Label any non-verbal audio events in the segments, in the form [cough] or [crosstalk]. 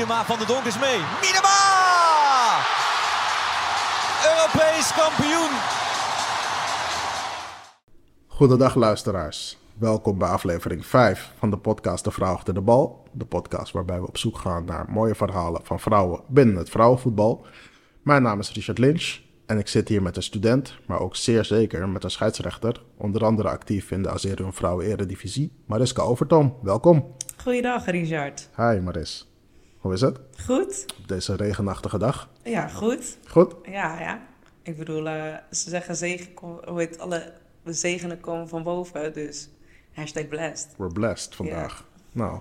Miedema van de Donk is mee. Miedema! Europees kampioen. Goedendag luisteraars. Welkom bij aflevering 5 van de podcast De Vrouw achter de bal. De podcast waarbij we op zoek gaan naar mooie verhalen van vrouwen binnen het vrouwenvoetbal. Mijn naam is Richard Lynch en ik zit hier met een student, maar ook zeer zeker met een scheidsrechter. Onder andere actief in de Azerion Vrouwen Eredivisie, Mariska Overtoom. Welkom. Goeiedag, Richard. Hi Maris. Hoe is het Goed? op deze regenachtige dag? Ja, goed. Goed? Ja, ja. Ik bedoel, eh, ze zeggen zegen, hoe heet alle zegenen komen van boven, dus hashtag blessed. We're blessed vandaag. Nou,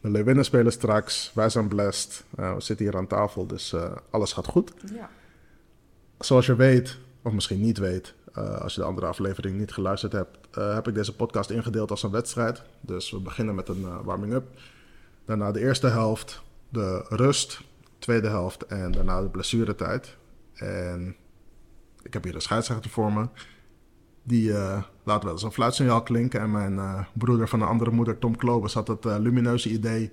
de Leeuwinnen spelen straks. Wij zijn blessed. Eh, we zitten hier aan tafel, dus eh, alles gaat goed. Ja. Zoals je weet, of misschien niet weet, als je de andere aflevering niet geluisterd hebt, heb ik deze podcast ingedeeld als een wedstrijd. Dus we beginnen met een warming-up. Daarna de eerste helft, de rust, tweede helft en daarna de blessuretijd. En ik heb hier een scheidsrechter voor me. Die eh, laat wel eens een fluitsignaal klinken. En mijn eh, broeder van een andere moeder, Tom Klobus, had het eh, lumineuze idee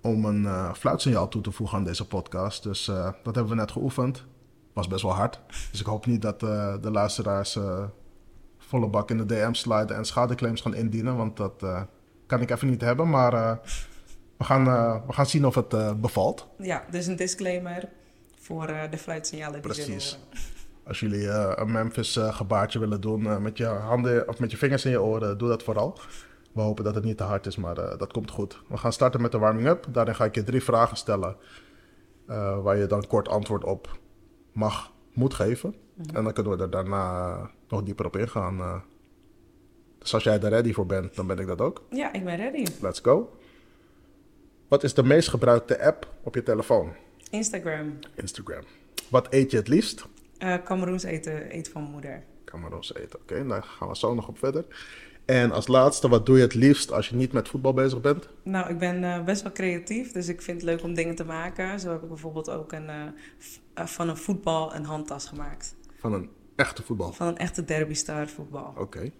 om een fluitsignaal toe te voegen aan deze podcast. Dus dat hebben we net geoefend. Was best wel hard. Dus ik hoop niet dat de luisteraars volle bak in de DM sliden en schadeclaims gaan indienen. Want dat kan ik even niet hebben. Maar we, gaan, eh, we gaan zien of het eh, bevalt. ja, dus een disclaimer voor eh, de fluitsignalen die Precies. Als jullie een Memphis gebaartje willen doen met je handen of met je vingers in je oren, doe dat vooral. We hopen dat het niet te hard is, maar dat komt goed. We gaan starten met de warming-up. Daarin ga ik je drie vragen stellen waar je dan kort antwoord op mag, moet geven. En dan kunnen we er daarna nog dieper op ingaan. Dus als jij er ready voor bent, dan ben ik dat ook. Ja, ik ben ready. Let's go. Wat is de meest gebruikte app op je telefoon? Instagram. Instagram. Wat eet je het liefst? Eh Cameroens eten, eten van mijn moeder. Camaros eten. Oké, daar gaan we zo nog op verder. En als laatste, wat doe je het liefst als je niet met voetbal bezig bent? Nou, ik ben eh, best wel creatief, dus ik vind het leuk om dingen te maken. Zo heb ik bijvoorbeeld ook een, eh, van een voetbal een handtas gemaakt. Van een echte voetbal. Van een echte derby star voetbal. Oké.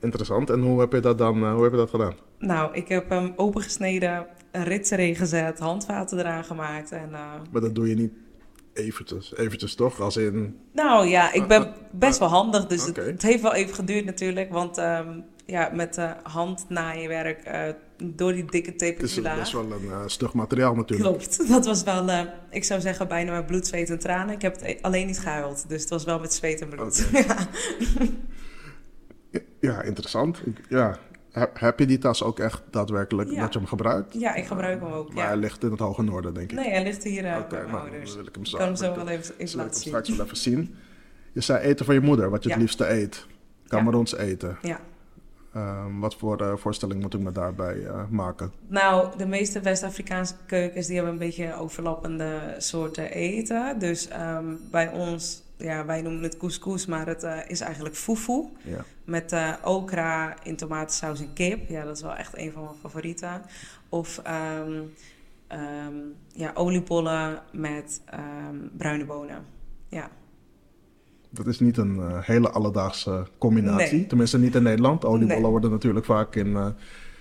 Interessant. En hoe heb je dat dan hoe heb je dat gedaan? Nou, ik heb hem opengesneden, een rits erin gezet, handvaten eraan gemaakt. En, eh, Maar dat doe je niet eventjes, eventjes toch? Als in... nou ja, ik ben best wel handig, dus het, het heeft wel even geduurd natuurlijk. Want ehm, ja, met uh, handnaaienwerk, eh, door die dikke Het is best wel een eh, stug materiaal natuurlijk. Klopt, [laughs] dat was wel, ik zou zeggen, bijna met bloed, zweet en tranen. Ik heb het e- alleen niet gehuild, dus het was wel met zweet en bloed. [laughs] Ja. Ja, interessant. Ik- ja. Heb, heb je die tas ook echt daadwerkelijk Ja. dat je hem gebruikt? ja, ik gebruik hem ook. Maar Ja. hij ligt in het hoge noorden, denk ik. Nee, hij ligt hier eh, Oké, bij mijn nou, dan wil ik hem Ik zo kan hem zo wel even, even laten zien. straks wel even zien. Je zei eten van je moeder, wat je het liefste eet. Cameroens eten. Ja. Ehm, wat voor eh, voorstelling moet ik me daarbij eh, maken? Nou, de meeste West-Afrikaanse keukens die hebben een beetje overlappende soorten eten. Dus ehm, bij ons, ja, wij noemen het couscous, maar het eh, is eigenlijk fufu. Ja. Met eh, okra in tomatensaus en kip. Ja, dat is wel echt een van mijn favorieten. Of ehm, ehm, ja, oliebollen met ehm, bruine bonen. Ja, Dat is niet een eh, hele alledaagse combinatie. Nee. Tenminste, niet in Nederland. Oliebollen Nee. worden natuurlijk vaak in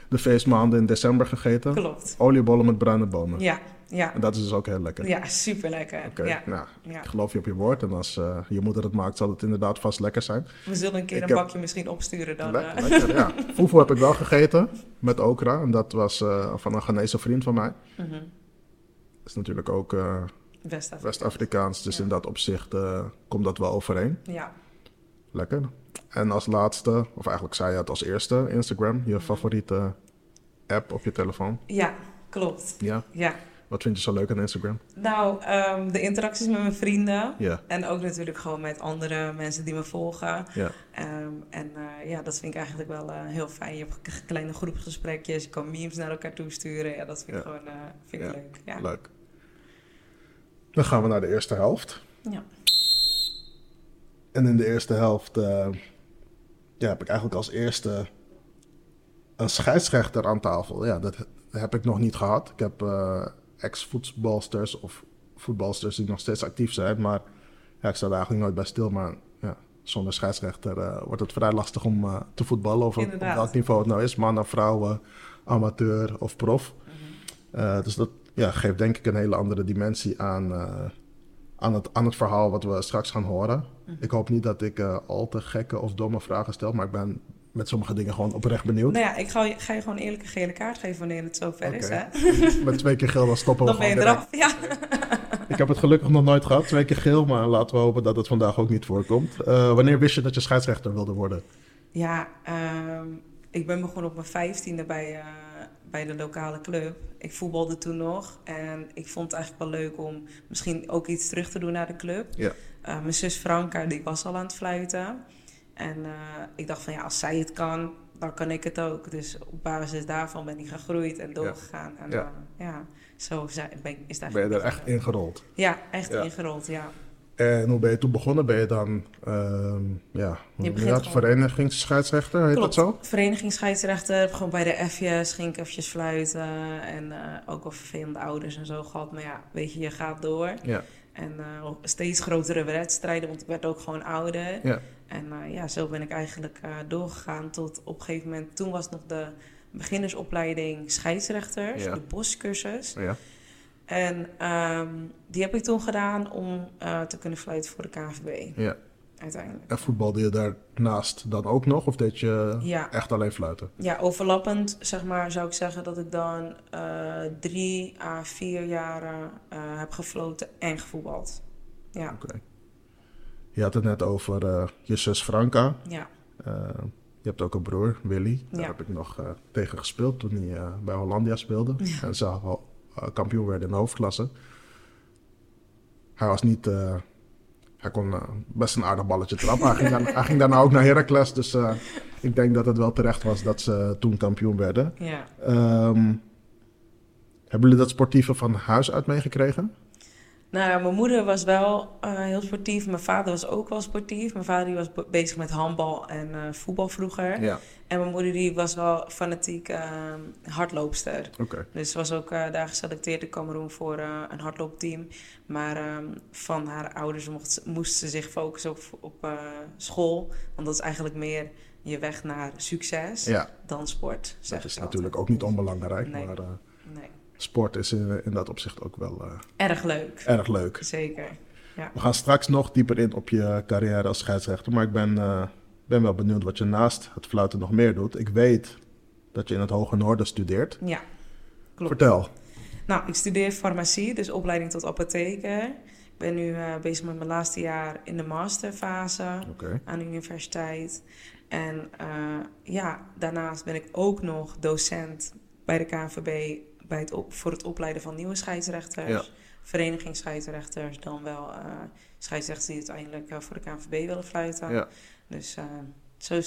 de feestmaanden in december gegeten. klopt. Oliebollen met bruine bonen. Ja, ja. En dat is dus ook heel lekker. Ja, super lekker. Oké, Ja, nou, ja. ik geloof je op je woord. En als eh, je moeder het maakt, zal het inderdaad vast lekker zijn. We zullen een keer Ik een heb- bakje misschien opsturen dan. lekker, eh. lekker, ja. [laughs] Fufu heb ik wel gegeten met okra. En dat was eh, van een Ghanese vriend van mij. Mhm. Dat is natuurlijk ook West-Afrika. West-Afrikaans. Dus Ja. in dat opzicht komt dat wel overeen. Ja. Lekker. En als laatste, of eigenlijk zei je het als eerste, Instagram, je favoriete app op je telefoon. ja, klopt. Ja. Ja. Wat vind je zo leuk aan Instagram? Nou, ehm, de interacties met mijn vrienden. En ook natuurlijk gewoon met andere mensen die me volgen. Ehm, en eh, ja, dat vind ik eigenlijk wel eh, heel fijn. Je hebt kleine groepsgesprekjes, je kan memes naar elkaar toesturen. Ja, dat vind ik gewoon eh, vind ik leuk. Ja. Leuk. Dan gaan we naar de eerste helft. Ja. En in de eerste helft ja, heb ik eigenlijk als eerste een scheidsrechter aan tafel. Ja, dat heb ik nog niet gehad. Ik heb ex-voetbalsters of voetbalsters die nog steeds actief zijn. Maar ja, ik sta er eigenlijk nooit bij stil. Maar ja, zonder scheidsrechter eh, wordt het vrij lastig om eh, te voetballen. Of op, welk niveau het nou is. Mannen, vrouwen, amateur of prof. Mhm. Eh, dus dat ja, geeft denk ik een hele andere dimensie aan, aan, het, aan het verhaal wat we straks gaan horen. Mhm. Ik hoop niet dat ik al te gekke of domme vragen stel, maar ik ben met sommige dingen gewoon oprecht benieuwd. Nou ja, ik ga, je- ga je gewoon eerlijk een gele kaart geven wanneer het zover is, Oké. hè? [laughs] Met twee keer geel dan stoppen we Dan ben je gewoon direct. eraf. Ja. [laughs] Ik heb het gelukkig nog nooit gehad, twee keer geel, maar laten we hopen dat het vandaag ook niet voorkomt. Eh, wanneer wist je dat je scheidsrechter wilde worden? Ja, ehm, ik ben begonnen op mijn vijftiende bij, eh, bij de lokale club. Ik voetbalde toen nog en ik vond het eigenlijk wel leuk om misschien ook iets terug te doen naar de club. Ja. Eh, mijn zus Franka, die was al aan het fluiten. En eh, ik dacht van ja, als zij het kan, dan kan ik het ook. Dus op basis daarvan ben ik gegroeid en doorgegaan. En Ja. ja, ja zo ben, is het Ben je er echt ingerold? Ja, echt Ja. ingerold, ja. En hoe ben je toen begonnen? Ben je dan, ehm ja, je begint verenigingsscheidsrechter, heet Klopt. dat zo? Verenigingsscheidsrechter, gewoon bij de F'jes ging ik eventjes fluiten. En eh, ook wel vervelende ouders en zo gehad. Maar ja, weet je, je gaat door. Ja. En eh, steeds grotere wedstrijden, want ik werd ook gewoon ouder. Ja. En eh, ja, zo ben ik eigenlijk eh, doorgegaan tot op een gegeven moment... Toen was nog de beginnersopleiding scheidsrechters, Ja. de boscursus. Ja. En ehm, die heb ik toen gedaan om eh, te kunnen fluiten voor de KNVB, ja. uiteindelijk. En voetbalde je daarnaast dan ook nog? Of deed je Ja. echt alleen fluiten? Ja, overlappend zeg maar, zou ik zeggen dat ik dan eh, drie à vier jaren eh, heb gefloten en gevoetbald. Ja, Oké. Je had het net over eh, je zus Franka. ja, Eh, je hebt ook een broer, Willy. Daar Ja. heb ik nog eh, tegen gespeeld toen hij bij Hollandia speelde. En ze al kampioen werden in de hoofdklasse. Hij was niet... hij kon best een aardig balletje trappen. Hij ging, dan, [laughs] hij ging daarna ook naar Heracles. Dus ik denk dat het wel terecht was dat ze toen kampioen werden. ja. Ehm, hebben jullie dat sportieve van huis uit meegekregen? Nou, ja, mijn moeder was wel eh, heel sportief. Mijn vader was ook wel sportief. Mijn vader die was be- bezig met handbal en eh, voetbal vroeger. Ja. En mijn moeder die was wel fanatiek eh, hardloopster. Oké. Dus ze was ook eh, daar geselecteerd in Cameroen voor een hardloopteam. Maar ehm, van haar ouders mocht, moest ze zich focussen op, op school. Want dat is eigenlijk meer je weg naar succes Ja, dan sport. Dat is natuurlijk ook niet onbelangrijk. Nee. Maar Nee. Sport is in, dat opzicht ook wel eh, Erg leuk. erg leuk. Zeker. We gaan straks nog dieper in op je carrière als scheidsrechter. Maar ik ben, eh, ben wel benieuwd wat je naast het fluiten nog meer doet. Ik weet dat je in het Hoge Noorden studeert. Ja, klopt. Vertel. Nou, ik studeer farmacie, dus opleiding tot apotheker. Ik ben nu eh, bezig met mijn laatste jaar in de masterfase aan de universiteit. En ja, daarnaast ben ik ook nog docent bij de KNVB bij het op, voor het opleiden van nieuwe scheidsrechters. Ja. Verenigingsscheidsrechters, dan wel eh scheidsrechters die uiteindelijk eh, voor de KNVB willen fluiten. Ja. Dus eh, zo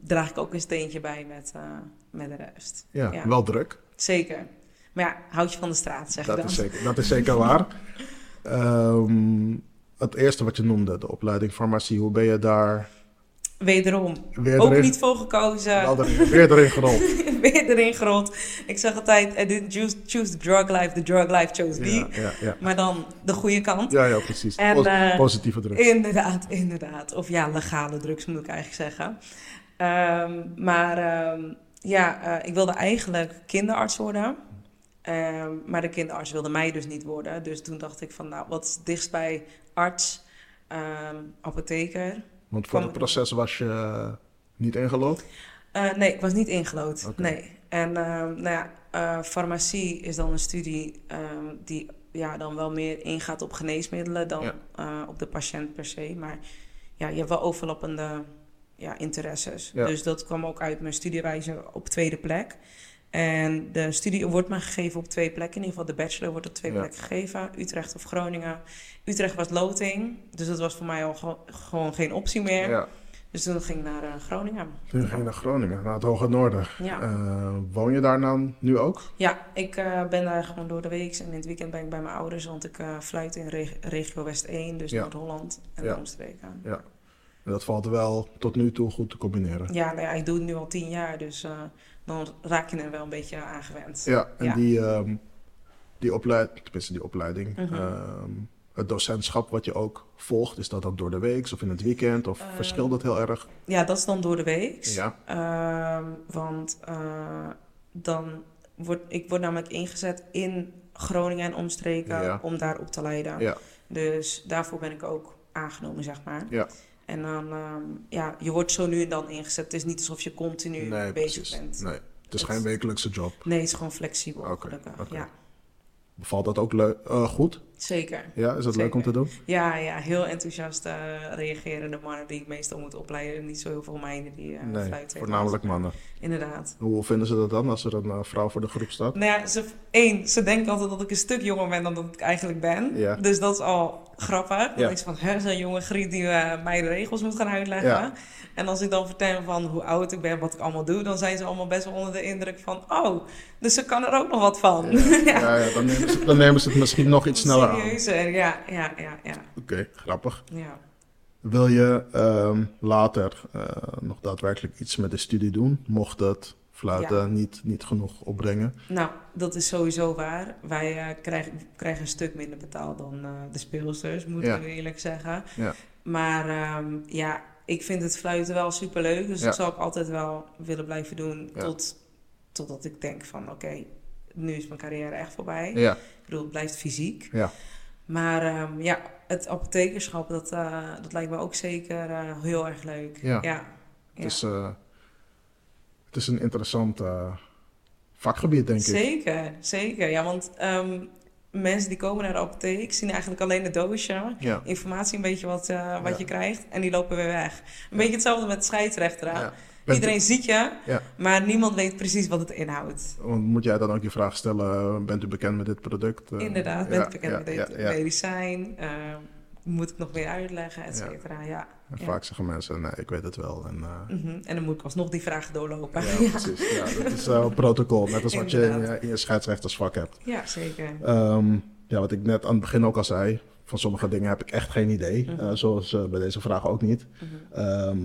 draag ik ook een steentje bij met, met de rest. Ja, Ja. wel druk. Zeker. Maar ja, houd je van de straat, zeg ik Dat dan. is zeker, dat is zeker waar. [laughs] Ehm, het eerste wat je noemde, de opleiding farmacie. Hoe ben je daar Wederom, weer ook erin, niet voor gekozen. weer erin gerold? [laughs] weer erin gerold. Ik zeg altijd, I didn't choose, choose the drug life, the drug life chose me. Ja, ja, ja. Maar dan de goede kant. ja, ja precies. En, Pos- eh, positieve druk. Inderdaad, inderdaad. Of ja, legale drugs moet ik eigenlijk zeggen. Ehm, maar ehm, ja, eh, ik wilde eigenlijk kinderarts worden. Ehm, maar de kinderarts wilde mij dus niet worden. Dus toen dacht ik van, nou, wat is dichtst bij arts, apotheker? Want voor het proces was je eh, niet ingelood? Eh, nee, ik was niet ingelood. Nee. En ehm, nou ja, eh, farmacie is dan een studie ehm, die ja, dan wel meer ingaat op geneesmiddelen dan Ja. eh, op de patiënt per se. Maar ja, je hebt wel overlappende ja, interesses. Ja. Dus dat kwam ook uit mijn studiewijze op tweede plek. En de studie wordt maar gegeven op twee plekken. In ieder geval de bachelor wordt op twee Ja. plekken gegeven. Utrecht of Groningen. Utrecht was loting. Dus dat was voor mij al ge- gewoon geen optie meer. Ja. Dus toen ging ik naar eh, Groningen. Toen ging je naar Groningen, naar het Hoge Noorden. Ja. Eh, woon je daar nou nu ook? Ja, ik eh, ben daar gewoon door de week. En in het weekend ben ik bij mijn ouders, want ik eh fluit in reg- regio West 1, dus Ja. Noord-Holland en Ja. omstreken. Ja. En dat valt wel tot nu toe goed te combineren. Ja, nou ja, ik doe het nu al tien jaar, dus eh, dan raak je er wel een beetje aan gewend. Ja, en Ja. die, ehm, die opleiding, tenminste die opleiding, Mhm. ehm, het docentschap wat je ook volgt, is dat dan door de week of in het weekend? Of Ehm, verschilt dat heel erg? Ja, dat is dan door de week. Ja. Ehm, want eh, dan word, ik word namelijk ingezet in Groningen en omstreken Ja. om daar op te leiden. Ja, Dus daarvoor ben ik ook aangenomen, zeg maar. ja. En dan, ehm, ja, je wordt zo nu en dan ingezet. Het is niet alsof je continu Nee, bezig precies. bent. Nee, het is geen wekelijkse job. Nee, het is gewoon flexibel, Oké. Ja, Bevalt dat ook leuk, eh, goed? Zeker. Ja, is dat leuk om te doen? Ja, ja, heel enthousiast eh, reageren de mannen die ik meestal moet opleiden. Niet zo heel veel meiden die eh Nee, fluiten. voornamelijk mannen. Inderdaad. Hoe vinden ze dat dan als er een eh, vrouw voor de groep staat? Nou ja, ze, één, ze denken altijd dat ik een stuk jonger ben dan dat ik eigenlijk ben. Ja. Dus dat is al grappig. Dan Ja. denk van, hè, zo'n jonge griet die eh, mij de regels moet gaan uitleggen. Ja. En als ik dan vertel van hoe oud ik ben, wat ik allemaal doe, dan zijn ze allemaal best wel onder de indruk van, oh, dus ze kan er ook nog wat van. Ja, [laughs] Ja, dan, nemen ze, dan nemen ze het misschien nog iets sneller Serieuzer, ja, ja, ja, ja. grappig. ja. Wil je ehm, later eh, nog daadwerkelijk iets met de studie doen? Mocht het fluiten Ja. niet, niet genoeg opbrengen? Nou, dat is sowieso waar. Wij eh, krijgen, krijgen een stuk minder betaald dan eh, de speelsters, moet Ja. ik eerlijk zeggen. Ja. Maar ehm, ja, ik vind het fluiten wel superleuk. Dus dat zal ik altijd wel willen blijven doen. Tot, totdat ik denk van oké, nu is mijn carrière echt voorbij. Ja, Ik bedoel, het blijft fysiek. ja. Maar ehm, ja, het apothekerschap, dat, eh, dat lijkt me ook zeker eh, heel erg leuk. Ja. ja. Het, is, eh, het is een interessant vakgebied, denk ik. Zeker, zeker. Ja, want ehm, mensen die komen naar de apotheek zien eigenlijk alleen het doosje. Ja. Informatie, een beetje wat, wat Ja. je krijgt. En die lopen weer weg. Een beetje hetzelfde met scheidsrechter. Bent- Iedereen ziet je, Ja. maar niemand weet precies wat het inhoudt. Want moet jij dan ook die vraag stellen, bent u bekend met dit product? Eh, Inderdaad, ja, ben ik bekend met dit medicijn? Eh, moet ik nog meer uitleggen, et cetera. Ja. En Ja. vaak zeggen mensen, nee, ik weet het wel. En, eh, Mhm. En dan moet ik alsnog die vragen doorlopen. ja, [laughs] Ja, precies. Ja, dat is een protocol, net als wat je in, je- in je scheidsrechtersvak hebt. Ja, zeker. Ehm, ja, wat ik net aan het begin ook al zei, van sommige dingen heb ik echt geen idee. Mhm. Zoals bij deze vraag ook niet. Ehm,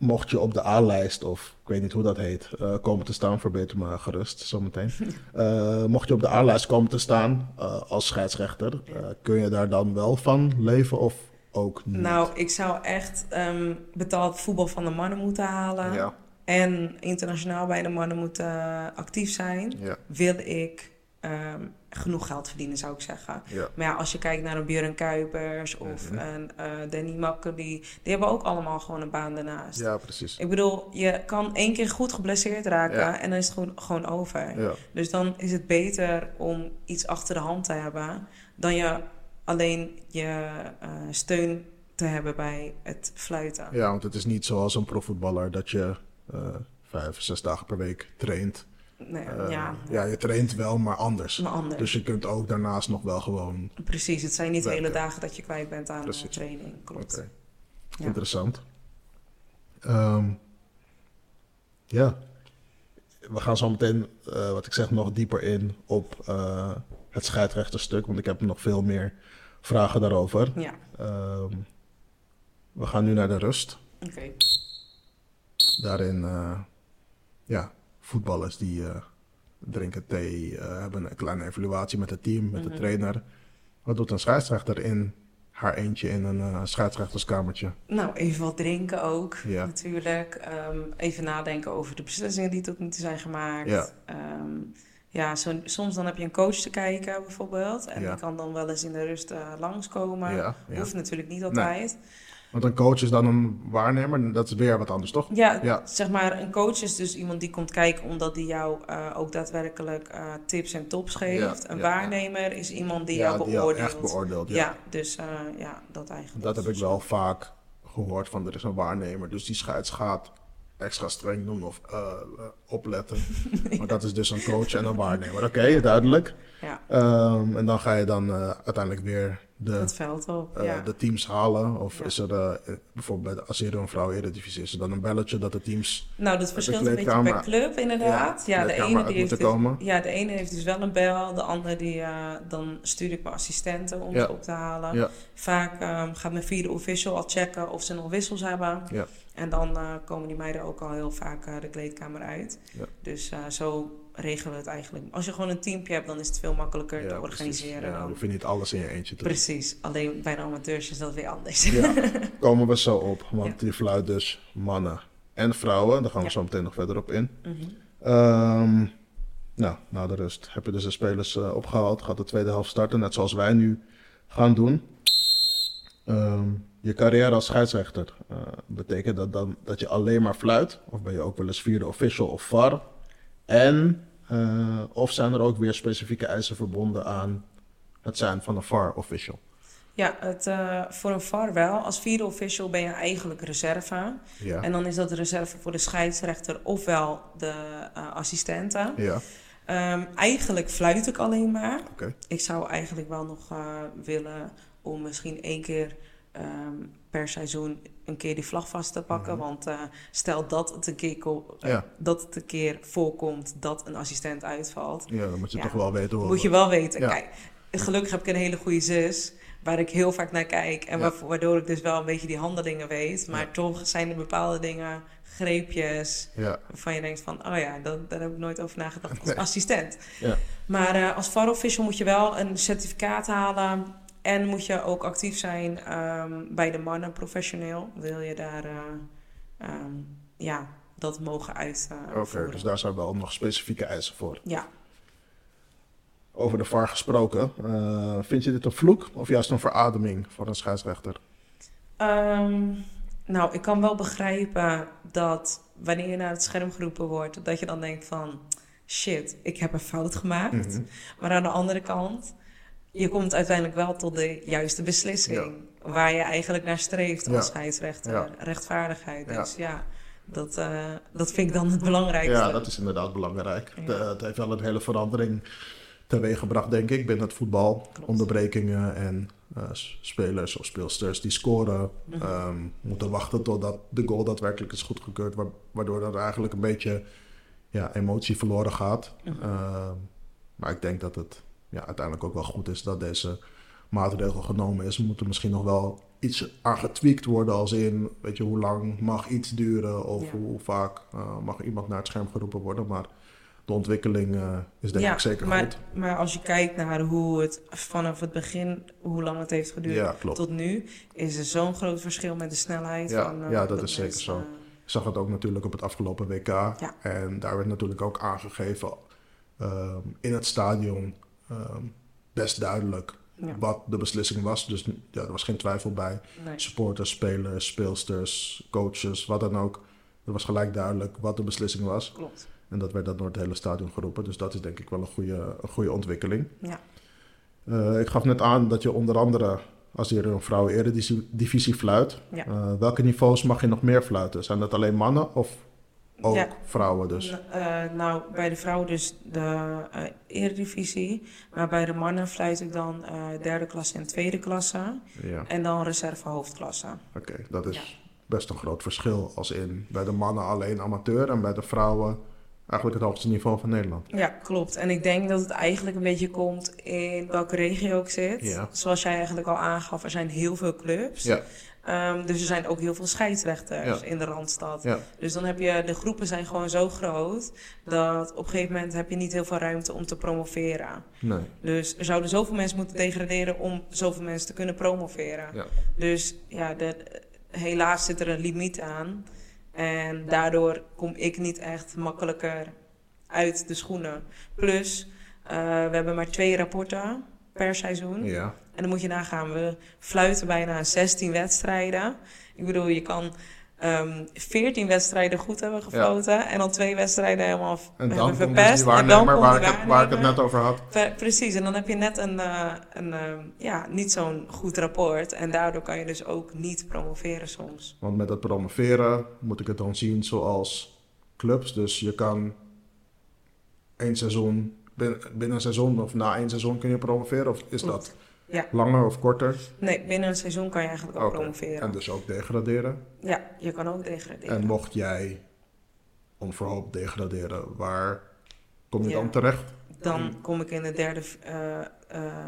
mocht je op de A-lijst, of ik weet niet hoe dat heet, eh, komen te staan, verbeter me gerust zometeen. [laughs] Eh, mocht je op de A-lijst komen te staan eh, als scheidsrechter, kun je daar dan wel van leven of ook niet? Nou, ik zou echt ehm, betaald voetbal van de mannen moeten halen. ja, En internationaal bij de mannen moeten actief zijn. ja, Wil ik ehm, genoeg geld verdienen, zou ik zeggen. ja, Maar ja, als je kijkt naar een Björn Kuipers of Mhm. een eh, Danny Makker, die, die hebben ook allemaal gewoon een baan daarnaast. ja, precies. Ik bedoel, je kan één keer goed geblesseerd raken Ja. en dan is het gewoon, gewoon over. Ja, Dus dan is het beter om iets achter de hand te hebben dan je alleen je eh, steun te hebben bij het fluiten. ja, want het is niet zoals een profvoetballer dat je eh, vijf, zes dagen per week traint. Nee, Eh, ja, ja, je traint wel, maar anders. maar anders. Dus je kunt ook daarnaast nog wel gewoon. Precies, het zijn niet de Werken. hele dagen dat je kwijt bent aan Precies. training. Klopt. Ja. Interessant. Ehm, ja, we gaan zo meteen, eh, wat ik zeg, nog dieper in op eh, het scheidsrechterstuk, want ik heb nog veel meer vragen daarover. Ja, Ehm, we gaan nu naar de rust. oké. Daarin, ja, voetballers die eh, drinken thee, eh, hebben een kleine evaluatie met het team, met de Mhm. trainer. Wat doet een scheidsrechter in haar eentje in een eh, scheidsrechterskamertje? Nou, even wat drinken ook, Ja. natuurlijk. Ehm, even nadenken over de beslissingen die tot nu toe zijn gemaakt. Ja. Ehm, ja, zo, soms dan heb je een coach te kijken, bijvoorbeeld. En Ja. die kan dan wel eens in de rust langskomen. Hoeft natuurlijk niet altijd. Want een coach is dan een waarnemer, dat is weer wat anders, toch? Ja, Ja. zeg maar, een coach is dus iemand die komt kijken omdat die jou eh, ook daadwerkelijk eh, tips en tops geeft. Ja, een ja, waarnemer is iemand die ja, jou die jou beoordeelt. echt beoordeelt. Ja. dus eh, ja, dat eigenlijk. Dat heb ik wel vaak gehoord van er is een waarnemer, dus die scheids gaat extra streng doen of opletten. [laughs] Maar dat is dus een coach en een waarnemer. Oké, duidelijk. Ja, Ehm, en dan ga je dan uiteindelijk weer de, het veld op. eh, ja. de teams halen. Of Ja. is er eh, bijvoorbeeld bij de, als een vrouw eredivisie is, er dan een belletje dat de teams. Nou, dat verschilt een beetje per club inderdaad. Ja, Ja, de ene die heeft dus, ja, de ene heeft dus wel een bel, de andere die eh, dan stuur ik mijn assistenten om ze op te halen. Ja. Vaak ehm, gaat mijn vierde official al checken of ze nog wissels hebben. En dan komen die meiden ook al heel vaak de kleedkamer uit. Dus zo regelen we het eigenlijk. Als je gewoon een teampje hebt, dan is het veel makkelijker Ja, te precies. organiseren. Ja, dan. hoef je niet alles in je eentje te doen. Precies, alleen bij de amateurs is dat weer anders. Ja, [laughs] komen we zo op. Want Ja. die fluit dus mannen en vrouwen. Daar gaan we Ja. zo meteen nog verder op in. Ehm, nou, na de rust heb je dus de spelers eh, opgehaald. Gaat de tweede helft starten, net zoals wij nu gaan doen. Ehm, je carrière als scheidsrechter, eh, betekent dat dan dat je alleen maar fluit? Of ben je ook wel eens vierde official of VAR? En, eh, of zijn er ook weer specifieke eisen verbonden aan het zijn van een VAR official? Ja, het, eh, voor een VAR wel. Als vierde official ben je eigenlijk reserve. Ja. En dan is dat de reserve voor de scheidsrechter ofwel de eh, assistenten. Ja, Ehm, eigenlijk fluit ik alleen maar. oké. Ik zou eigenlijk wel nog willen om misschien één keer ehm, per seizoen een keer die vlag vast te pakken. Want eh, stel dat het, een keer eh, Ja. dat het een keer voorkomt dat een assistent uitvalt. Ja, dan moet je Ja. toch wel weten hoe... Moet je wel weten. Ja. Kijk, gelukkig heb ik een hele goede zus. Waar ik heel vaak naar kijk. En Ja. waardoor ik dus wel een beetje die handelingen weet. Maar Ja. toch zijn er bepaalde dingen, greepjes. Ja, Waarvan je denkt van, oh ja, dat, daar heb ik nooit over nagedacht als Nee. assistent. ja. Maar eh, als VAR official moet je wel een certificaat halen. En moet je ook actief zijn ehm, bij de mannen professioneel. Wil je daar eh, ehm, ja, dat mogen uitvoeren. Oké, dus daar zijn wel nog specifieke eisen voor. Ja, Over de VAR gesproken, eh, vind je dit een vloek of juist een verademing voor een scheidsrechter? Ehm, nou, ik kan wel begrijpen dat wanneer je naar het scherm geroepen wordt, dat je dan denkt van shit, ik heb een fout gemaakt. Mhm. Maar aan de andere kant, je komt uiteindelijk wel tot de juiste beslissing. Waar je eigenlijk naar streeft als Ja. scheidsrechter. Ja. Rechtvaardigheid. Dus ja, dat, eh, dat vind ik dan het belangrijkste. Ja, dat is inderdaad belangrijk. De- het heeft wel een hele verandering teweeggebracht, denk ik, binnen het voetbal. Klopt. Onderbrekingen en eh, spelers of speelsters die scoren, Mhm. ehm, moeten wachten totdat de goal daadwerkelijk is goedgekeurd, wa- waardoor er eigenlijk een beetje ja, emotie verloren gaat. Mhm. Ehm, maar ik denk dat het ja, uiteindelijk ook wel goed is dat deze maatregel genomen is. Moet er misschien nog wel iets aan getweakt worden, als in, weet je, hoe lang mag iets duren of Ja. hoe vaak eh, mag iemand naar het scherm geroepen worden. Maar de ontwikkeling eh, is denk ja, ik zeker maar, goed. Maar als je kijkt naar hoe het vanaf het begin, hoe lang het heeft geduurd Ja, tot nu, is er zo'n groot verschil met de snelheid. Ja, van, eh, ja, dat is zeker mensen, zo. Ik zag het ook natuurlijk op het afgelopen WK. Ja. En daar werd natuurlijk ook aangegeven ehm, in het stadion ehm, best duidelijk ja, wat de beslissing was. Dus ja, er was geen twijfel bij. nee. Supporters, spelers, speelsters, coaches, wat dan ook. Er was gelijk duidelijk wat de beslissing was. Klopt. En dat werd dan door het hele stadion geroepen. Dus dat is denk ik wel een goede, een goede ontwikkeling. Ja. Eh, ik gaf net aan dat je onder andere, als hier een vrouwen eredivisie fluit, Ja. eh, welke niveaus mag je nog meer fluiten? Zijn dat alleen mannen of ook Ja. vrouwen dus? Eh, nou, bij de vrouwen dus de eh eredivisie. Maar bij de mannen fluit ik dan eh, derde klasse en tweede klasse. Ja, En dan reserve hoofdklasse. oké. Dat is best een groot verschil. Als in bij de mannen alleen amateur en bij de vrouwen eigenlijk het hoogste niveau van Nederland. Ja, klopt. En ik denk dat het eigenlijk een beetje komt in welke regio ik zit. Ja. Zoals jij eigenlijk al aangaf, er zijn heel veel clubs. Ja, Ehm, dus er zijn ook heel veel scheidsrechters Ja. in de Randstad. ja, Dus dan heb je, de groepen zijn gewoon zo groot, dat op een gegeven moment heb je niet heel veel ruimte om te promoveren. nee. Dus er zouden zoveel mensen moeten degraderen om zoveel mensen te kunnen promoveren. Ja. Dus ja, de, helaas zit er een limiet aan. En daardoor kom ik niet echt makkelijker uit de schoenen. Plus, eh, we hebben maar twee rapporten per seizoen. Ja, En dan moet je nagaan, we fluiten bijna 16 wedstrijden. Ik bedoel, je kan ehm 14 wedstrijden goed hebben gefloten. En dan twee wedstrijden helemaal en dan hebben dus verpest. en dan waar, die ik het- waar ik het net over had. Pre- Precies, en dan heb je net een, eh, een eh, ja, niet zo'n goed rapport. En daardoor kan je dus ook niet promoveren soms. Want met het promoveren moet ik het dan zien zoals clubs. Dus je kan één seizoen, binnen, een seizoen of na één seizoen kun je promoveren? Of is dat. Ja. langer of korter? Nee, binnen een seizoen kan je eigenlijk ook promoveren. En dus ook degraderen. Ja, je kan ook degraderen. En mocht jij onverhoopt degraderen, waar kom je Ja. dan terecht? Dan kom ik in de derde, eh, eh,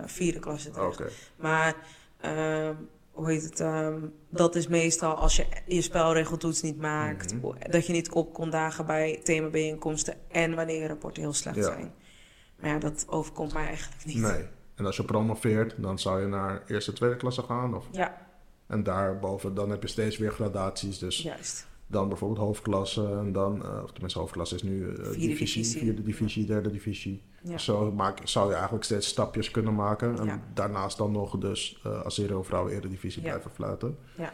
vierde klasse terecht. Maar, ehm, hoe heet het? ehm, dat is meestal als je je spelregeltoets niet maakt. Mhm. Dat je niet op kon dagen bij themabijeenkomsten. En wanneer je rapporten heel slecht Ja. zijn. Maar ja, dat overkomt mij eigenlijk niet. nee. En als je promoveert, dan zou je naar eerste, tweede klasse gaan? Of, Ja, en daarboven, dan heb je steeds weer gradaties. Dus juist. dan bijvoorbeeld hoofdklasse en dan, eh, of tenminste hoofdklasse is nu eh, Vierde divisie, divisie. vierde divisie, derde divisie. Ja. Zo maak, zou je eigenlijk steeds stapjes kunnen maken en Ja. daarnaast dan nog dus uh, als Zero Vrouwen Eredivisie Ja. blijven fluiten. Ja.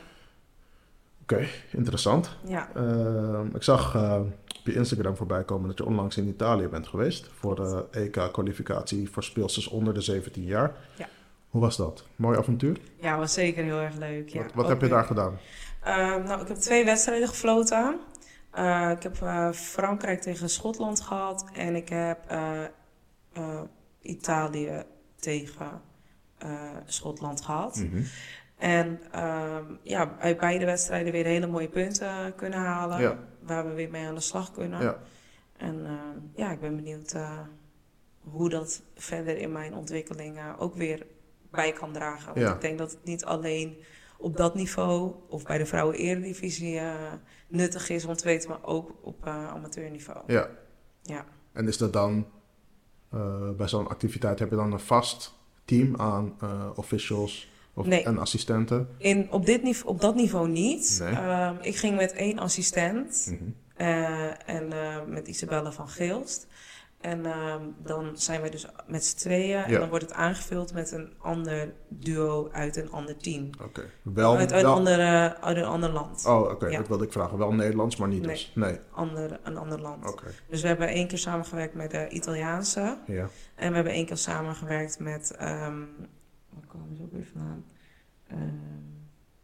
Oké, interessant. Ja, Ehm, ik zag eh, op je Instagram voorbij komen dat je onlangs in Italië bent geweest voor de EK-kwalificatie voor speelsters onder de 17 jaar. Ja. Hoe was dat? Mooi avontuur? ja was zeker heel erg leuk. Ja. wat wat heb je daar gedaan? Ehm, nou, ik heb twee wedstrijden gefloten. Eh, ik heb eh, Frankrijk tegen Schotland gehad. En ik heb eh, eh, Italië tegen eh, Schotland gehad. Mhm. En ehm, ja, uit beide wedstrijden weer hele mooie punten kunnen halen. Ja. Waar we weer mee aan de slag kunnen. Ja. En ehm, ja, ik ben benieuwd eh, hoe dat verder in mijn ontwikkeling eh, ook weer bij kan dragen. Want Ja. ik denk dat het niet alleen op dat niveau of bij de vrouwen eredivisie eh, nuttig is om te weten, maar ook op eh, amateurniveau. ja. Ja. En is dat dan, eh, bij zo'n activiteit heb je dan een vast team aan eh, officials of, Nee. en assistenten? In, op, dit niveau, op dat niveau niet. Nee. Ehm, ik ging met één assistent. Mhm. Eh, en eh, met Isabelle van Geelst. En ehm, dan zijn wij dus met z'n tweeën. En dan wordt het aangevuld met een ander duo uit een ander team. Oké. Wel, uit, uit, wel- andere, uit een ander land. Oh, oké. Ja. Dat wilde ik vragen. Wel Nederlands, maar niet Nee. dus. Nee. Ander, een ander land. Oké. Dus we hebben één keer samengewerkt met de Italiaanse. Ja. En we hebben één keer samengewerkt met... ehm waar komen ze ook weer vandaan? Ehm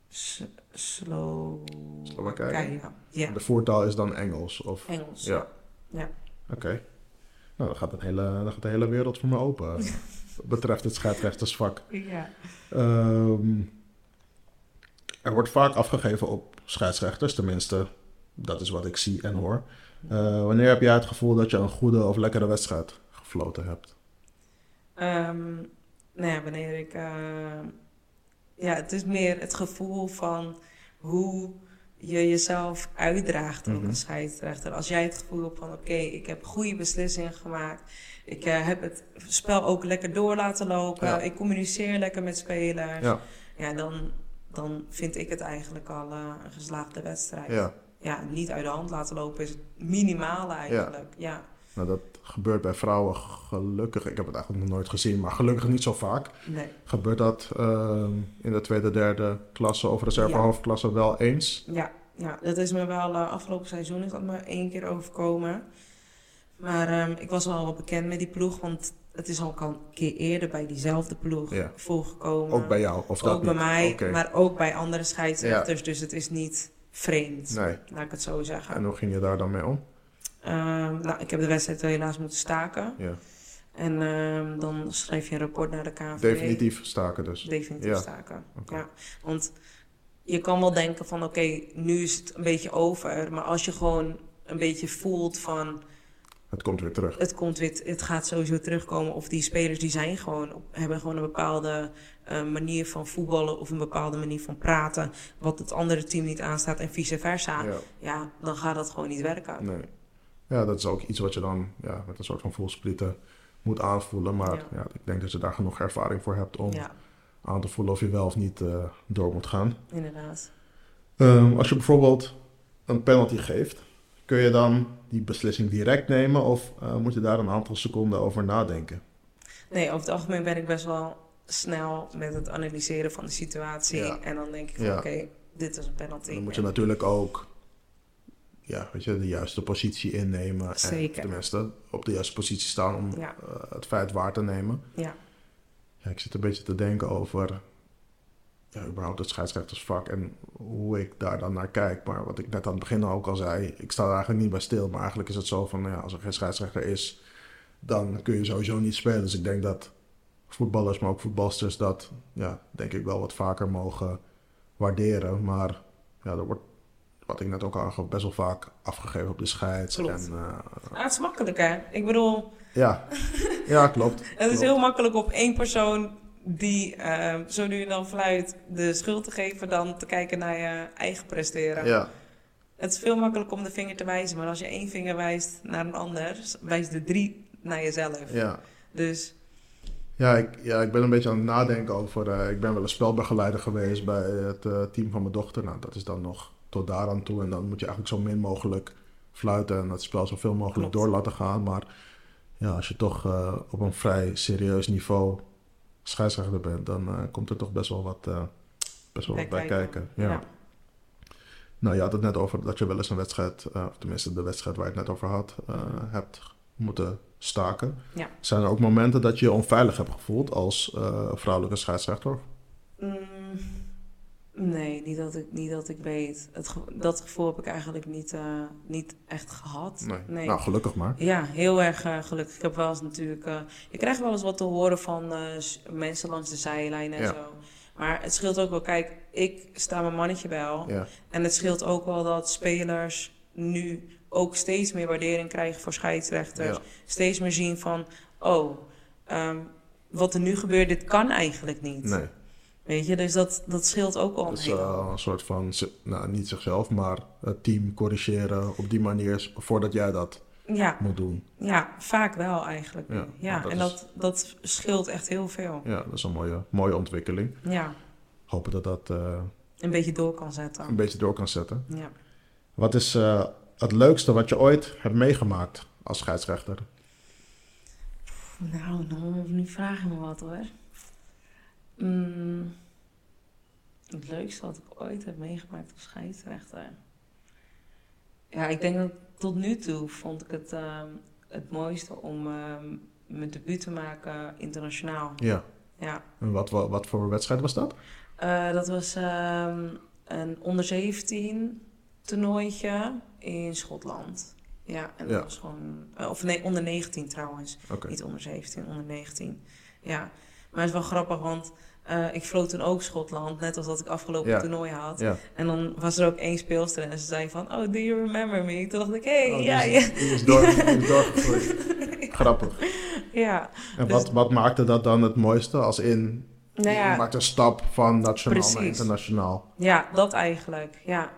S- Slo- Slowakije? Ja, De voertaal is dan Engels? Of... Engels. Ja. Ja. Oké. Nou, dan gaat, het hele, dan gaat de hele wereld voor me open. eh, [laughs] wat betreft het scheidsrechtersvak. ja. Ehm, er wordt vaak afgegeven op scheidsrechters, tenminste, dat is wat ik zie en hoor. Eh, wanneer heb jij het gevoel dat je een goede of lekkere wedstrijd gefloten hebt? Ehm, nou ja, wanneer ik. eh, ja, het is meer het gevoel van hoe je jezelf uitdraagt ook Mhm. als scheidsrechter. Als jij het gevoel hebt van: oké, ik heb goede beslissingen gemaakt. Ik eh, heb het spel ook lekker door laten lopen. Ja. Ik communiceer lekker met spelers. Ja, Ja, dan, dan vind ik het eigenlijk al eh, een geslaagde wedstrijd. ja. Ja, niet uit de hand laten lopen is het minimale eigenlijk. Ja. Nou, dat gebeurt bij vrouwen gelukkig. Ik heb het eigenlijk nog nooit gezien, maar gelukkig niet zo vaak. Nee. Gebeurt dat ehm, in de tweede, derde klasse of reserve Ja. hoofdklasse wel eens? Ja, ja, dat is me wel eh, afgelopen seizoen is dat me één keer overkomen. Maar ehm, ik was wel wel bekend met die ploeg, want het is al een keer eerder bij diezelfde ploeg Ja. voorgekomen. Ook bij jou? Of dat Ook bij niet? mij, maar ook bij andere scheidsrechters. Dus het is niet vreemd, Nee. laat ik het zo zeggen. En hoe ging je daar dan mee om? Ehm, nou, ik heb de wedstrijd helaas moeten staken. Ja. En ehm, dan schrijf je een rapport naar de KNVB. Definitief staken dus. Definitief Ja. staken. Ja, want je kan wel denken van oké, nu is het een beetje over. Maar als je gewoon een beetje voelt van Het komt weer terug. het komt weer, het gaat sowieso terugkomen. Of die spelers die zijn gewoon, hebben gewoon een bepaalde eh, manier van voetballen of een bepaalde manier van praten. Wat het andere team niet aanstaat en vice versa. Ja, Ja. dan gaat dat gewoon niet werken. Nee. Ja, dat is ook iets wat je dan ja, met een soort van voelsprieten moet aanvoelen. Maar Ja. ja. ik denk dat je daar genoeg ervaring voor hebt om Ja, aan te voelen of je wel of niet eh, door moet gaan. inderdaad. Ehm, als je bijvoorbeeld een penalty geeft, kun je dan die beslissing direct nemen of eh, moet je daar een aantal seconden over nadenken? Nee, over het algemeen ben ik best wel snel met het analyseren van de situatie. Ja. En dan denk ik van oké, dit is een penalty. Dan moet je natuurlijk ook ja, weet je, de juiste positie innemen. En, Zeker. tenminste, op de juiste positie staan om Ja. eh, het feit waar te nemen. Ja, Ja, ik zit een beetje te denken over ja, überhaupt het scheidsrechtersvak en hoe ik daar dan naar kijk. Maar wat ik net aan het begin ook al zei, ik sta er eigenlijk niet bij stil. Maar eigenlijk is het zo van, ja, als er geen scheidsrechter is, dan kun je sowieso niet spelen. Dus ik denk dat voetballers, maar ook voetbalsters dat, ja, denk ik wel wat vaker mogen waarderen. Maar ja, er wordt, wat ik net ook al aangaf, best wel vaak afgegeven op de scheids. Klopt. En, eh, Ah, het is makkelijk hè. Ik bedoel, ja. ja, klopt. [laughs] het is heel makkelijk op één persoon die eh, zo nu en dan fluit de schuld te geven dan te kijken naar je eigen presteren. Ja, Het is veel makkelijker om de vinger te wijzen, maar als je één vinger wijst naar een ander, wijst de drie naar jezelf. ja. Dus Ja ik, ja, ik ben een beetje aan het nadenken over. eh, ik ben wel een spelbegeleider geweest bij het team van mijn dochter. Nou, dat is dan nog tot daar aan toe. En dan moet je eigenlijk zo min mogelijk fluiten en het spel zoveel mogelijk Klopt. door laten gaan. Maar ja, als je toch eh, op een vrij serieus niveau scheidsrechter bent, dan eh, komt er toch best wel wat, eh, best wel wat bij kijken. Ja. Ja. Nou, je had het net over dat je wel eens een wedstrijd, of tenminste de wedstrijd waar je het net over had, eh, hebt moeten staken. Ja. Zijn er ook momenten dat je je onveilig hebt gevoeld als vrouwelijke scheidsrechter? Mm, nee, niet dat ik, niet dat ik weet. Het, dat gevoel heb ik eigenlijk niet, eh, niet echt gehad. Nee. Nou, gelukkig maar. Ja, heel erg eh, gelukkig. Ik heb wel eens natuurlijk... eh, je krijgt wel eens wat te horen van mensen langs de zijlijn en Ja. zo. Maar het scheelt ook wel. Kijk, ik sta mijn mannetje wel. Ja, En het scheelt ook wel dat spelers nu ook steeds meer waardering krijgen voor scheidsrechters. Ja. Steeds meer zien van... Oh, ehm, wat er nu gebeurt, dit kan eigenlijk niet. nee. Weet je, dus dat, dat scheelt ook al een Dus eh, een soort van, nou niet zichzelf, maar het team corrigeren op die manier voordat jij dat Ja, moet doen. ja, vaak wel eigenlijk. Ja, Ja, maar dat en is- dat, dat scheelt echt heel veel. Ja, dat is een mooie, mooie ontwikkeling. Ja, Hopen dat dat eh, een beetje door kan een zetten. beetje door kan zetten. Ja. Wat is eh, het leukste wat je ooit hebt meegemaakt als scheidsrechter? Nou, nou, nu vraag je me wat hoor. Mm, het leukste wat ik ooit heb meegemaakt als scheidsrechter. Ja, ik denk dat tot nu toe vond ik het ehm, het mooiste om ehm, mijn debuut te maken internationaal. Ja. Ja. En wat, wat, wat voor wedstrijd was dat? Eh, dat was ehm, een onder 17 toernooitje in Schotland. Ja, en dat Ja. was gewoon... eh, of nee, onder 19 trouwens. Niet onder 17, onder 19. Ja, maar het is wel grappig, want eh, ik vloot toen ook Schotland, net als dat ik afgelopen Ja. toernooi had. Ja. En dan was er ook één speelster en ze zei van, oh, do you remember me? Toen dacht ik, hé, hey, Oh, ja, is, ja. die is. [laughs] Grappig. ja. En Dus- wat, wat maakte dat dan het mooiste? Als in, Nou je ja, maakt een stap van nationaal naar Precies. internationaal. ja, dat eigenlijk, ja.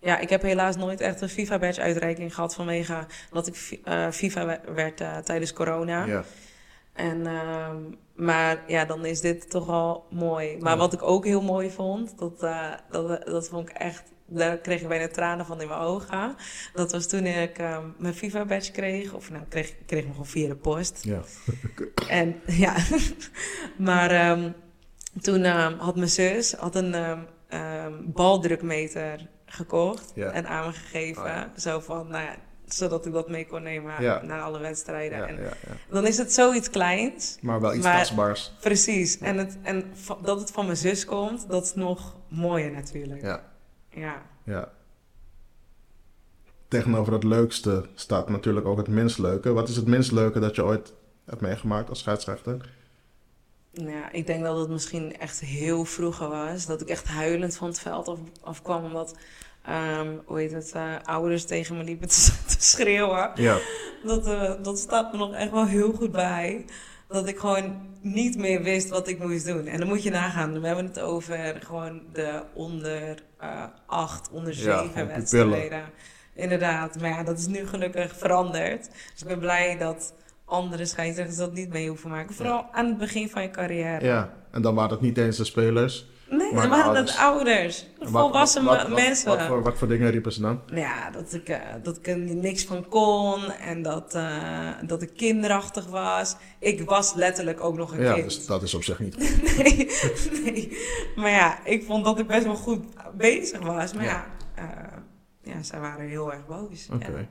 Ja, ik heb helaas nooit echt een FIFA-badge-uitreiking gehad vanwege dat ik eh, FIFA we- werd eh, tijdens corona. Ja. En, ehm, maar ja, dan is dit toch al mooi. Maar Ja. wat ik ook heel mooi vond, dat, eh, dat, dat vond ik echt... Daar kreeg ik bijna tranen van in mijn ogen. Dat was toen ik ehm, mijn FIFA-badge kreeg. Of nou, kreeg, ik kreeg hem gewoon via de post. Ja. [laughs] En ja, [laughs] maar ehm, toen ehm, had mijn zus had een ehm, baldrukmeter gekocht Ja. en aan me gegeven. Oh ja. Zo van, nou ja, zodat ik dat mee kon nemen Ja. naar alle wedstrijden. Ja, en ja, dan is het zoiets kleins. Maar wel iets Maar- tastbaars. Precies. En, het, en dat het van mijn zus komt, dat is nog mooier natuurlijk. Ja. Ja. Ja. Tegenover het leukste staat natuurlijk ook het minst leuke. Wat is het minst leuke dat je ooit hebt meegemaakt als scheidsrechter? Nou Ja, ik denk dat het misschien echt heel vroeger was. Dat ik echt huilend van het veld af, afkwam. Omdat, ehm, hoe heet het, eh, ouders tegen me liepen te, [laughs] te schreeuwen. Ja. Dat, eh, dat staat me nog echt wel heel goed bij. Dat ik gewoon niet meer wist wat ik moest doen. En dan moet je nagaan. We hebben het over gewoon de onder eh, acht, onder Ja, zeven gewoon wedstrijden. Inderdaad. Maar ja, dat is nu gelukkig veranderd. Dus ik ben blij dat andere scheidsrechters dat niet mee hoeven maken. Vooral aan het begin van je carrière. ja. En dan waren het niet eens de spelers. Nee, Maar waren ouders. het ouders. Wat- Volwassen wat- wat- mensen. Wat, voor, wat voor dingen riepen ze dan? Ja, dat ik, eh, dat ik er niks van kon en dat, eh, dat ik kinderachtig was. Ik was letterlijk ook nog een Ja, kind. dus dat is op zich niet. [laughs] nee, nee. Maar ja, ik vond dat ik best wel goed bezig was. Maar ja, Ja. ja, ja zij waren heel erg boos. Oké. Ja.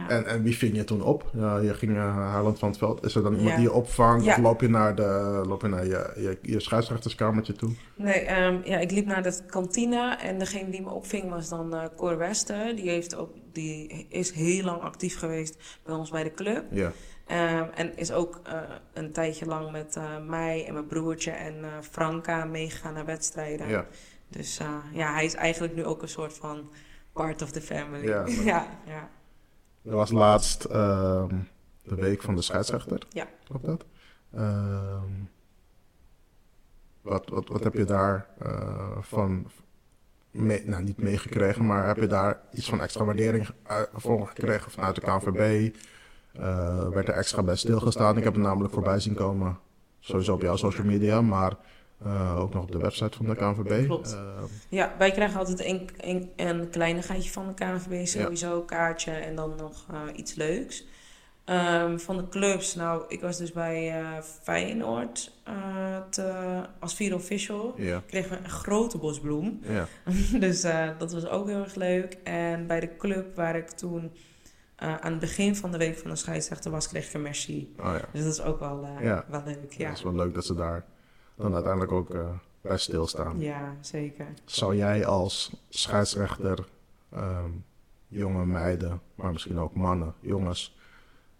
Ja. En, en wie ving je toen op? Ja, je ging uh, Haaland van het veld. Is er dan iemand die je opvangt? Of loop je naar, de, loop je, naar je, je, je scheidsrechterskamertje toe? Nee, ehm, ja, ik liep naar de kantine en degene die me opving was dan eh Cor Wester. Die, heeft ook, die is heel lang actief geweest bij ons bij de club. Ja. Ehm, en is ook eh, een tijdje lang met eh, mij en mijn broertje en Franka meegegaan naar wedstrijden. ja. Dus ja, hij is eigenlijk nu ook een soort van part of the family. Ja, [laughs] ja. Er was laatst ehm, de week van de scheidsrechter. Ja. Klopt dat? Ehm, wat, wat, wat heb je daar eh, van, mee, nou niet meegekregen, maar heb je daar iets van extra waardering uit- voor gekregen vanuit de KNVB? Eh werd er extra bij stilgestaan? Ik heb het namelijk voorbij zien komen, sowieso op jouw social media, maar Eh, ook nog op de website van de KNVB. Klopt. Eh, Ja, wij krijgen altijd een, een, een kleinigheidje van de KNVB, sowieso kaartje en dan nog eh, iets leuks. Ehm, van de clubs, nou, ik was dus bij Feyenoord te, als vier official. ja, Kregen we een grote bosbloem. ja, [laughs] dus dat was ook heel erg leuk. En bij de club waar ik toen aan het begin van de week van de scheidsrechter was, kreeg ik een merci. oh ja. Dus dat is ook wel, Ja. wel leuk. Ja. Het is wel leuk dat ze daar dan uiteindelijk ook eh, bij stilstaan. ja zeker. Zou jij als scheidsrechter ehm, jonge meiden, maar misschien ook mannen, jongens,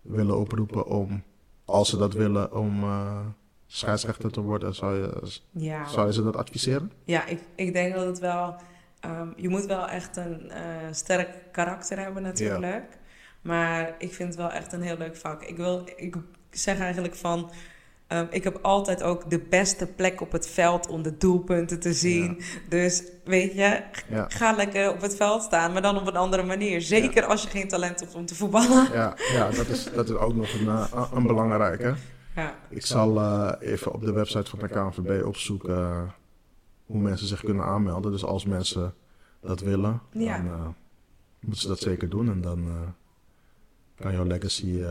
willen oproepen om, als ze dat willen, om eh, scheidsrechter te worden? Zou je, Ja. zou je ze dat adviseren? Ja, ik, ik denk dat het wel. ehm, je moet wel echt een eh, sterk karakter hebben, natuurlijk. Maar ik vind het wel echt een heel leuk vak. Ik, wil, ik zeg eigenlijk van. Ehm, ik heb altijd ook de beste plek op het veld om de doelpunten te zien. Dus weet je, Ja, ga lekker op het veld staan, maar dan op een andere manier. Zeker als je geen talent hebt om te voetballen. ja, ja dat, is, dat is ook nog een, eh, een belangrijke. Ja, Ik zal eh, even op de website van de KNVB opzoeken eh, hoe mensen zich kunnen aanmelden. Dus als mensen dat willen, dan moeten ze dat zeker doen. En dan kan jouw legacy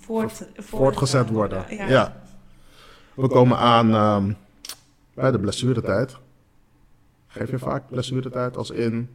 voort, voortgezet worden. Ja. Ja. We komen aan ehm, bij de blessuretijd. Geef je vaak blessuretijd als in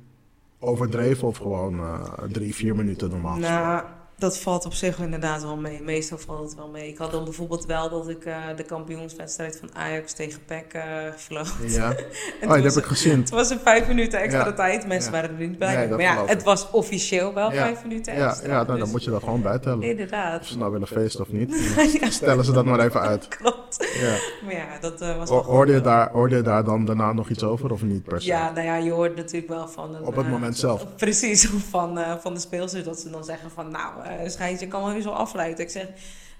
overdreven of gewoon eh, drie, vier minuten normaal? Nou, dat valt op zich inderdaad wel mee. Meestal valt het wel mee. Ik had dan bijvoorbeeld wel dat ik eh, de kampioenswedstrijd van Ajax tegen PEC eh verloot. Ja, [laughs] oh, dat heb ik gezien. Het was een vijf minuten extra Ja. tijd. Mensen Ja. waren er niet bij. Nee, maar ja, het was officieel wel Ja. vijf minuten Ja, extra. ja nou, dan dus- moet je dat gewoon bijtellen. Of Inderdaad. ze nou willen feesten of niet. [laughs] ja, Stellen ze dat maar even uit. [laughs] klopt. Ja. Maar ja, dat eh, was Hoorde je, daar, hoorde je daar dan daarna nog iets over of niet per se? Ja, nou ja, je hoort natuurlijk wel van... Een, Op het eh, moment zelf. Precies, van, eh, van de speelsters dat ze dan zeggen van... Nou, eh schijntje kan wel weer zo afleiden. Ik zeg,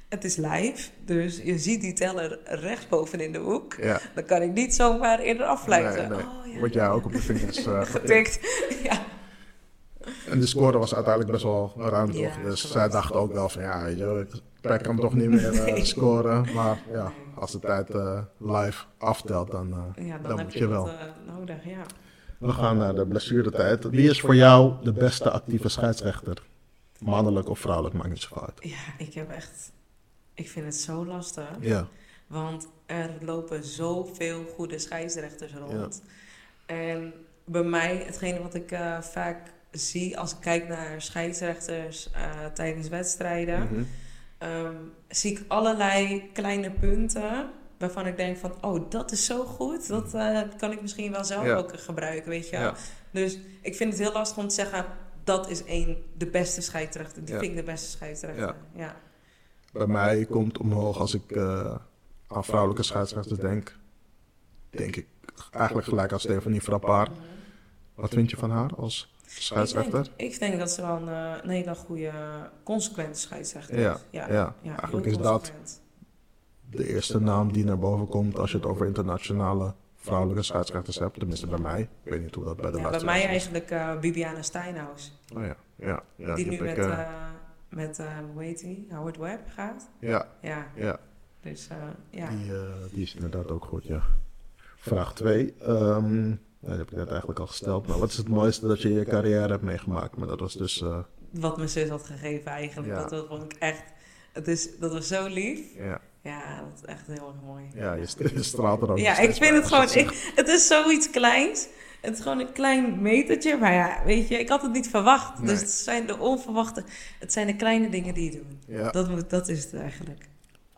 het is live, dus je ziet die teller rechtsboven in de hoek. Ja. Dan kan ik niet zomaar eerder afleiden. Nee, nee. Oh, ja, Word jij ja. ook op je vingers eh, getikt. ja. En de score was uiteindelijk best wel ruim, toch? Dus klopt. zij dachten ook wel van, ja, ik kan toch niet meer eh, Nee. scoren. Maar ja, als de tijd eh, live aftelt, dan, eh, ja, dan, dan heb moet je, je dat wel. eh, nodig, ja. We gaan naar de blessuretijd. Wie is voor jou de beste actieve scheidsrechter? Mannelijk of vrouwelijk, maakt niet zoveel uit. Ja, ik heb echt... Ik vind het zo lastig. Ja, Want er lopen zoveel goede scheidsrechters rond. En bij mij, hetgene wat ik eh, vaak zie als ik kijk naar scheidsrechters eh, tijdens wedstrijden, Mhm. ehm, zie ik allerlei kleine punten waarvan ik denk van, oh, dat is zo goed. Dat eh, kan ik misschien wel zelf Ja. ook gebruiken, weet je wel. Ja. Dus ik vind het heel lastig om te zeggen, dat is één, de beste scheidsrechter. Die Ja. vind ik de beste scheidsrechter. Ja. Bij mij komt omhoog als ik eh, aan vrouwelijke scheidsrechters denk. Denk ik eigenlijk gelijk aan Stefanie Frappard. Wat vind je van haar als scheidsrechter? Ik denk, ik denk dat ze wel een, eh, een hele goede, consequente scheidsrechter Ja, is. Ja, ja. Eigenlijk is dat de eerste naam die naar boven komt als je het over internationale vrouwelijke scheidsrechters hebt. Tenminste bij mij. Ik weet niet hoe dat bij de Ja, bij laatste mij is. eigenlijk eh, Bibiana Steinhaus. Oh ja, ja, ja. die die nu heb met, ik, eh, eh, met hoe heet die? Howard Webb gaat. ja, Ja, ja. dus ja. Die, die is inderdaad ook goed, ja. Vraag 2. Ehm dat heb ik net eigenlijk al gesteld. Maar wat is het mooiste dat je in je carrière hebt meegemaakt? Maar dat was dus... Wat mijn zus had gegeven eigenlijk. Ja. Dat, dat vond ik echt... Het is, dat was zo lief. ja, Ja, dat is echt heel erg mooi. ja je, st- je straalt er ook Ja, ik vind het gewoon... Ik, het is zoiets kleins. Het is gewoon een klein metertje. Maar ja, weet je, ik had het niet verwacht. Nee. Dus het zijn de onverwachte... Het zijn de kleine dingen die je doet. Ja, Dat, moet, dat is het eigenlijk.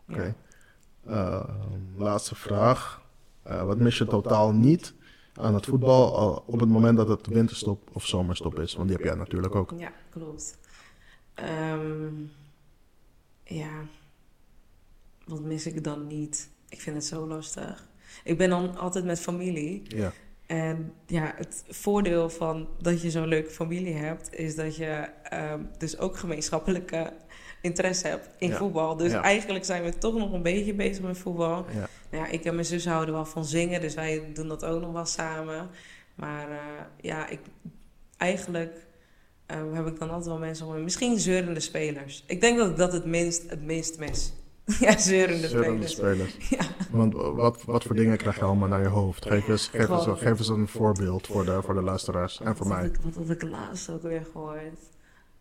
Ja. oké. Eh, laatste vraag. Eh, wat mis je totaal niet aan het voetbal al op het moment dat het winterstop of zomerstop is? Want die heb jij natuurlijk ook. Ja, klopt. Ehm, ja, wat mis ik dan niet? Ik vind het zo lastig. Ik ben dan altijd met familie. Ja, En ja, het voordeel van dat je zo'n leuke familie hebt, is dat je ehm, dus ook gemeenschappelijke interesse hebt in Ja. voetbal. Dus Ja. eigenlijk zijn we toch nog een beetje bezig met voetbal. ja. Nou ja, ik en mijn zus houden wel van zingen, dus wij doen dat ook nog wel samen. Maar eh, ja, ik, eigenlijk eh, heb ik dan altijd wel mensen om me. Misschien zeurende spelers. Ik denk dat ik dat het minst, het minst mis. [laughs] ja, zeurende Zeurende spelers. spelers. [laughs] Ja. Want wat, wat voor dingen krijg je allemaal naar je hoofd? Geef eens, geef eens, geef eens een voorbeeld voor de, voor de luisteraars en voor mij. Wat had ik laatst ook weer gehoord?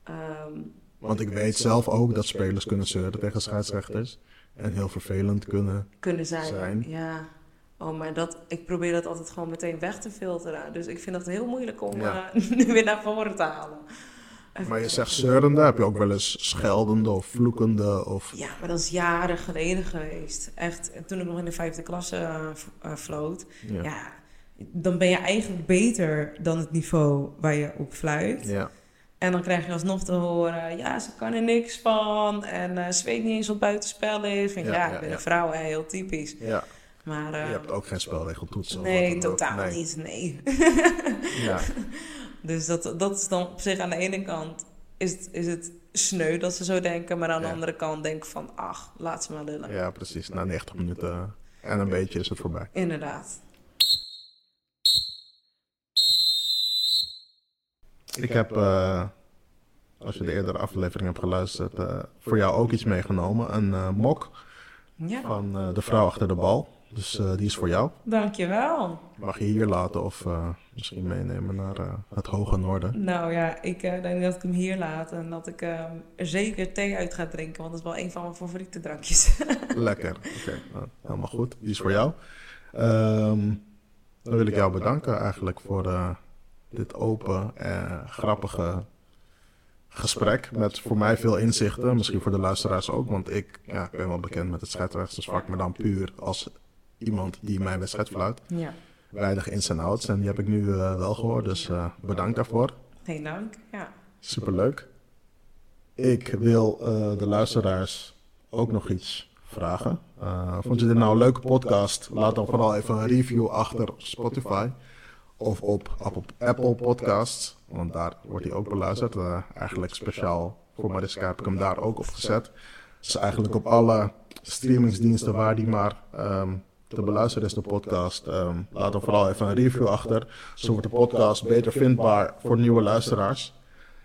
Ehm, Want ik weet zelf ook dat spelers kunnen zeuren tegen scheidsrechters. En heel vervelend kunnen. kunnen zijn. Zijn. Ja. Oh, maar dat, ik probeer dat altijd gewoon meteen weg te filteren. Dus ik vind dat heel moeilijk om Ja. eh, [laughs] nu weer naar voren te halen. Maar je zegt zeurende, heb je ook wel eens scheldende of vloekende of... Ja, maar dat is jaren geleden geweest. Echt, toen ik nog in de vijfde klasse eh, floot. Ja. Ja, dan ben je eigenlijk beter dan het niveau waar je op fluit. Ja. En dan krijg je alsnog te horen, ja, ze kan er niks van. En ze weet niet eens wat buitenspel is. Ik, Ja, ik ben een vrouw, hè, heel typisch. ja. Maar Je eh, hebt ook geen spelregeltoetsen. nee, totaal Nee. niet, nee. [laughs] Ja. [laughs] Dus dat, dat is dan op zich aan de ene kant is het, is het sneu dat ze zo denken. Maar aan de Ja. andere kant denk ik van, ach, laat ze maar lullen. ja, precies. Na 90 minuten en een beetje is het voorbij. Inderdaad. Ik heb, eh, als je de eerdere aflevering hebt geluisterd, eh, voor jou ook iets meegenomen. Een eh, mok Ja, van eh, de vrouw achter de bal. Dus eh, die is voor jou. dankjewel. Mag je hier laten of eh, misschien meenemen naar eh, het hoge noorden. Nou ja, ik denk dat ik hem hier laat en dat ik eh, er zeker thee uit ga drinken, want dat is wel een van mijn favoriete drankjes. [laughs] Lekker. Oké, nou, helemaal goed. Die is voor jou. Ehm, dan wil ik jou bedanken eigenlijk voor dit open en grappige gesprek. Met voor mij veel inzichten. Misschien voor de luisteraars ook. Want ik ja, ik ben wel bekend met het scheidsrechtersvak. Maar dan puur als iemand die mijn wedstrijd fluit. ja, Weinig ins en outs. En die heb ik nu eh, wel gehoord. Dus eh, bedankt daarvoor. geen dank. Ja. Superleuk. Ik wil eh, de luisteraars ook nog iets vragen. Vond je dit nou een leuke podcast? Laat dan vooral even een review achter op Spotify. Of op Apple, Apple Podcasts. Want daar wordt hij ook beluisterd. Eigenlijk speciaal voor Mariska heb ik hem daar ook op gezet. Dus eigenlijk op alle streamingsdiensten waar die maar ehm, te beluisteren is, de podcast. ehm, laat dan vooral even een review achter. Zo wordt de podcast beter vindbaar voor nieuwe luisteraars.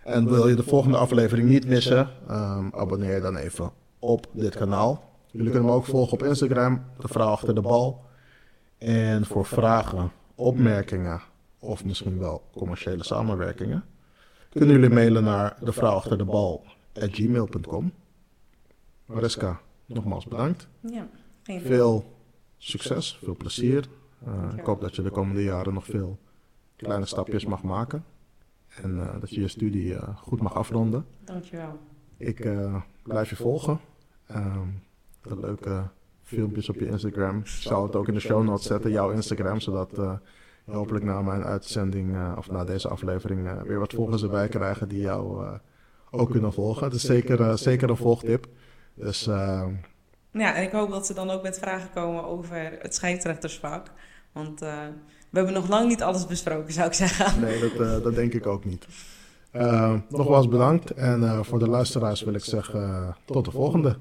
En wil je de volgende aflevering niet missen, ehm, abonneer je dan even op dit kanaal. Jullie kunnen me ook volgen op Instagram, de vrouw achter de bal. En voor vragen, opmerkingen of misschien wel commerciële samenwerkingen, kunnen jullie mailen naar de vrouw achter de bal gmail.com. Mariska, nogmaals bedankt. ja. Veel succes, veel plezier. Eh, ik hoop dat je de komende jaren nog veel kleine stapjes mag maken. En eh, dat je je studie eh, goed mag afronden. Dankjewel. Ik eh, blijf je volgen. Ehm, de leuke filmpjes op je Instagram. Ik zal het ook in de show notes zetten, jouw Instagram. Zodat eh, je hopelijk na mijn uitzending, eh, of na deze aflevering, eh, weer wat volgers erbij krijgen die jou eh, ook kunnen volgen. Het is zeker, eh, zeker een volgtip. Dus ehm, Ja, en ik hoop dat ze dan ook met vragen komen over het scheidsrechtersvak. Want eh, we hebben nog lang niet alles besproken, zou ik zeggen. Nee, dat, eh, dat denk ik ook niet. Eh, nogmaals bedankt. En eh, voor de luisteraars wil ik zeggen, tot de volgende.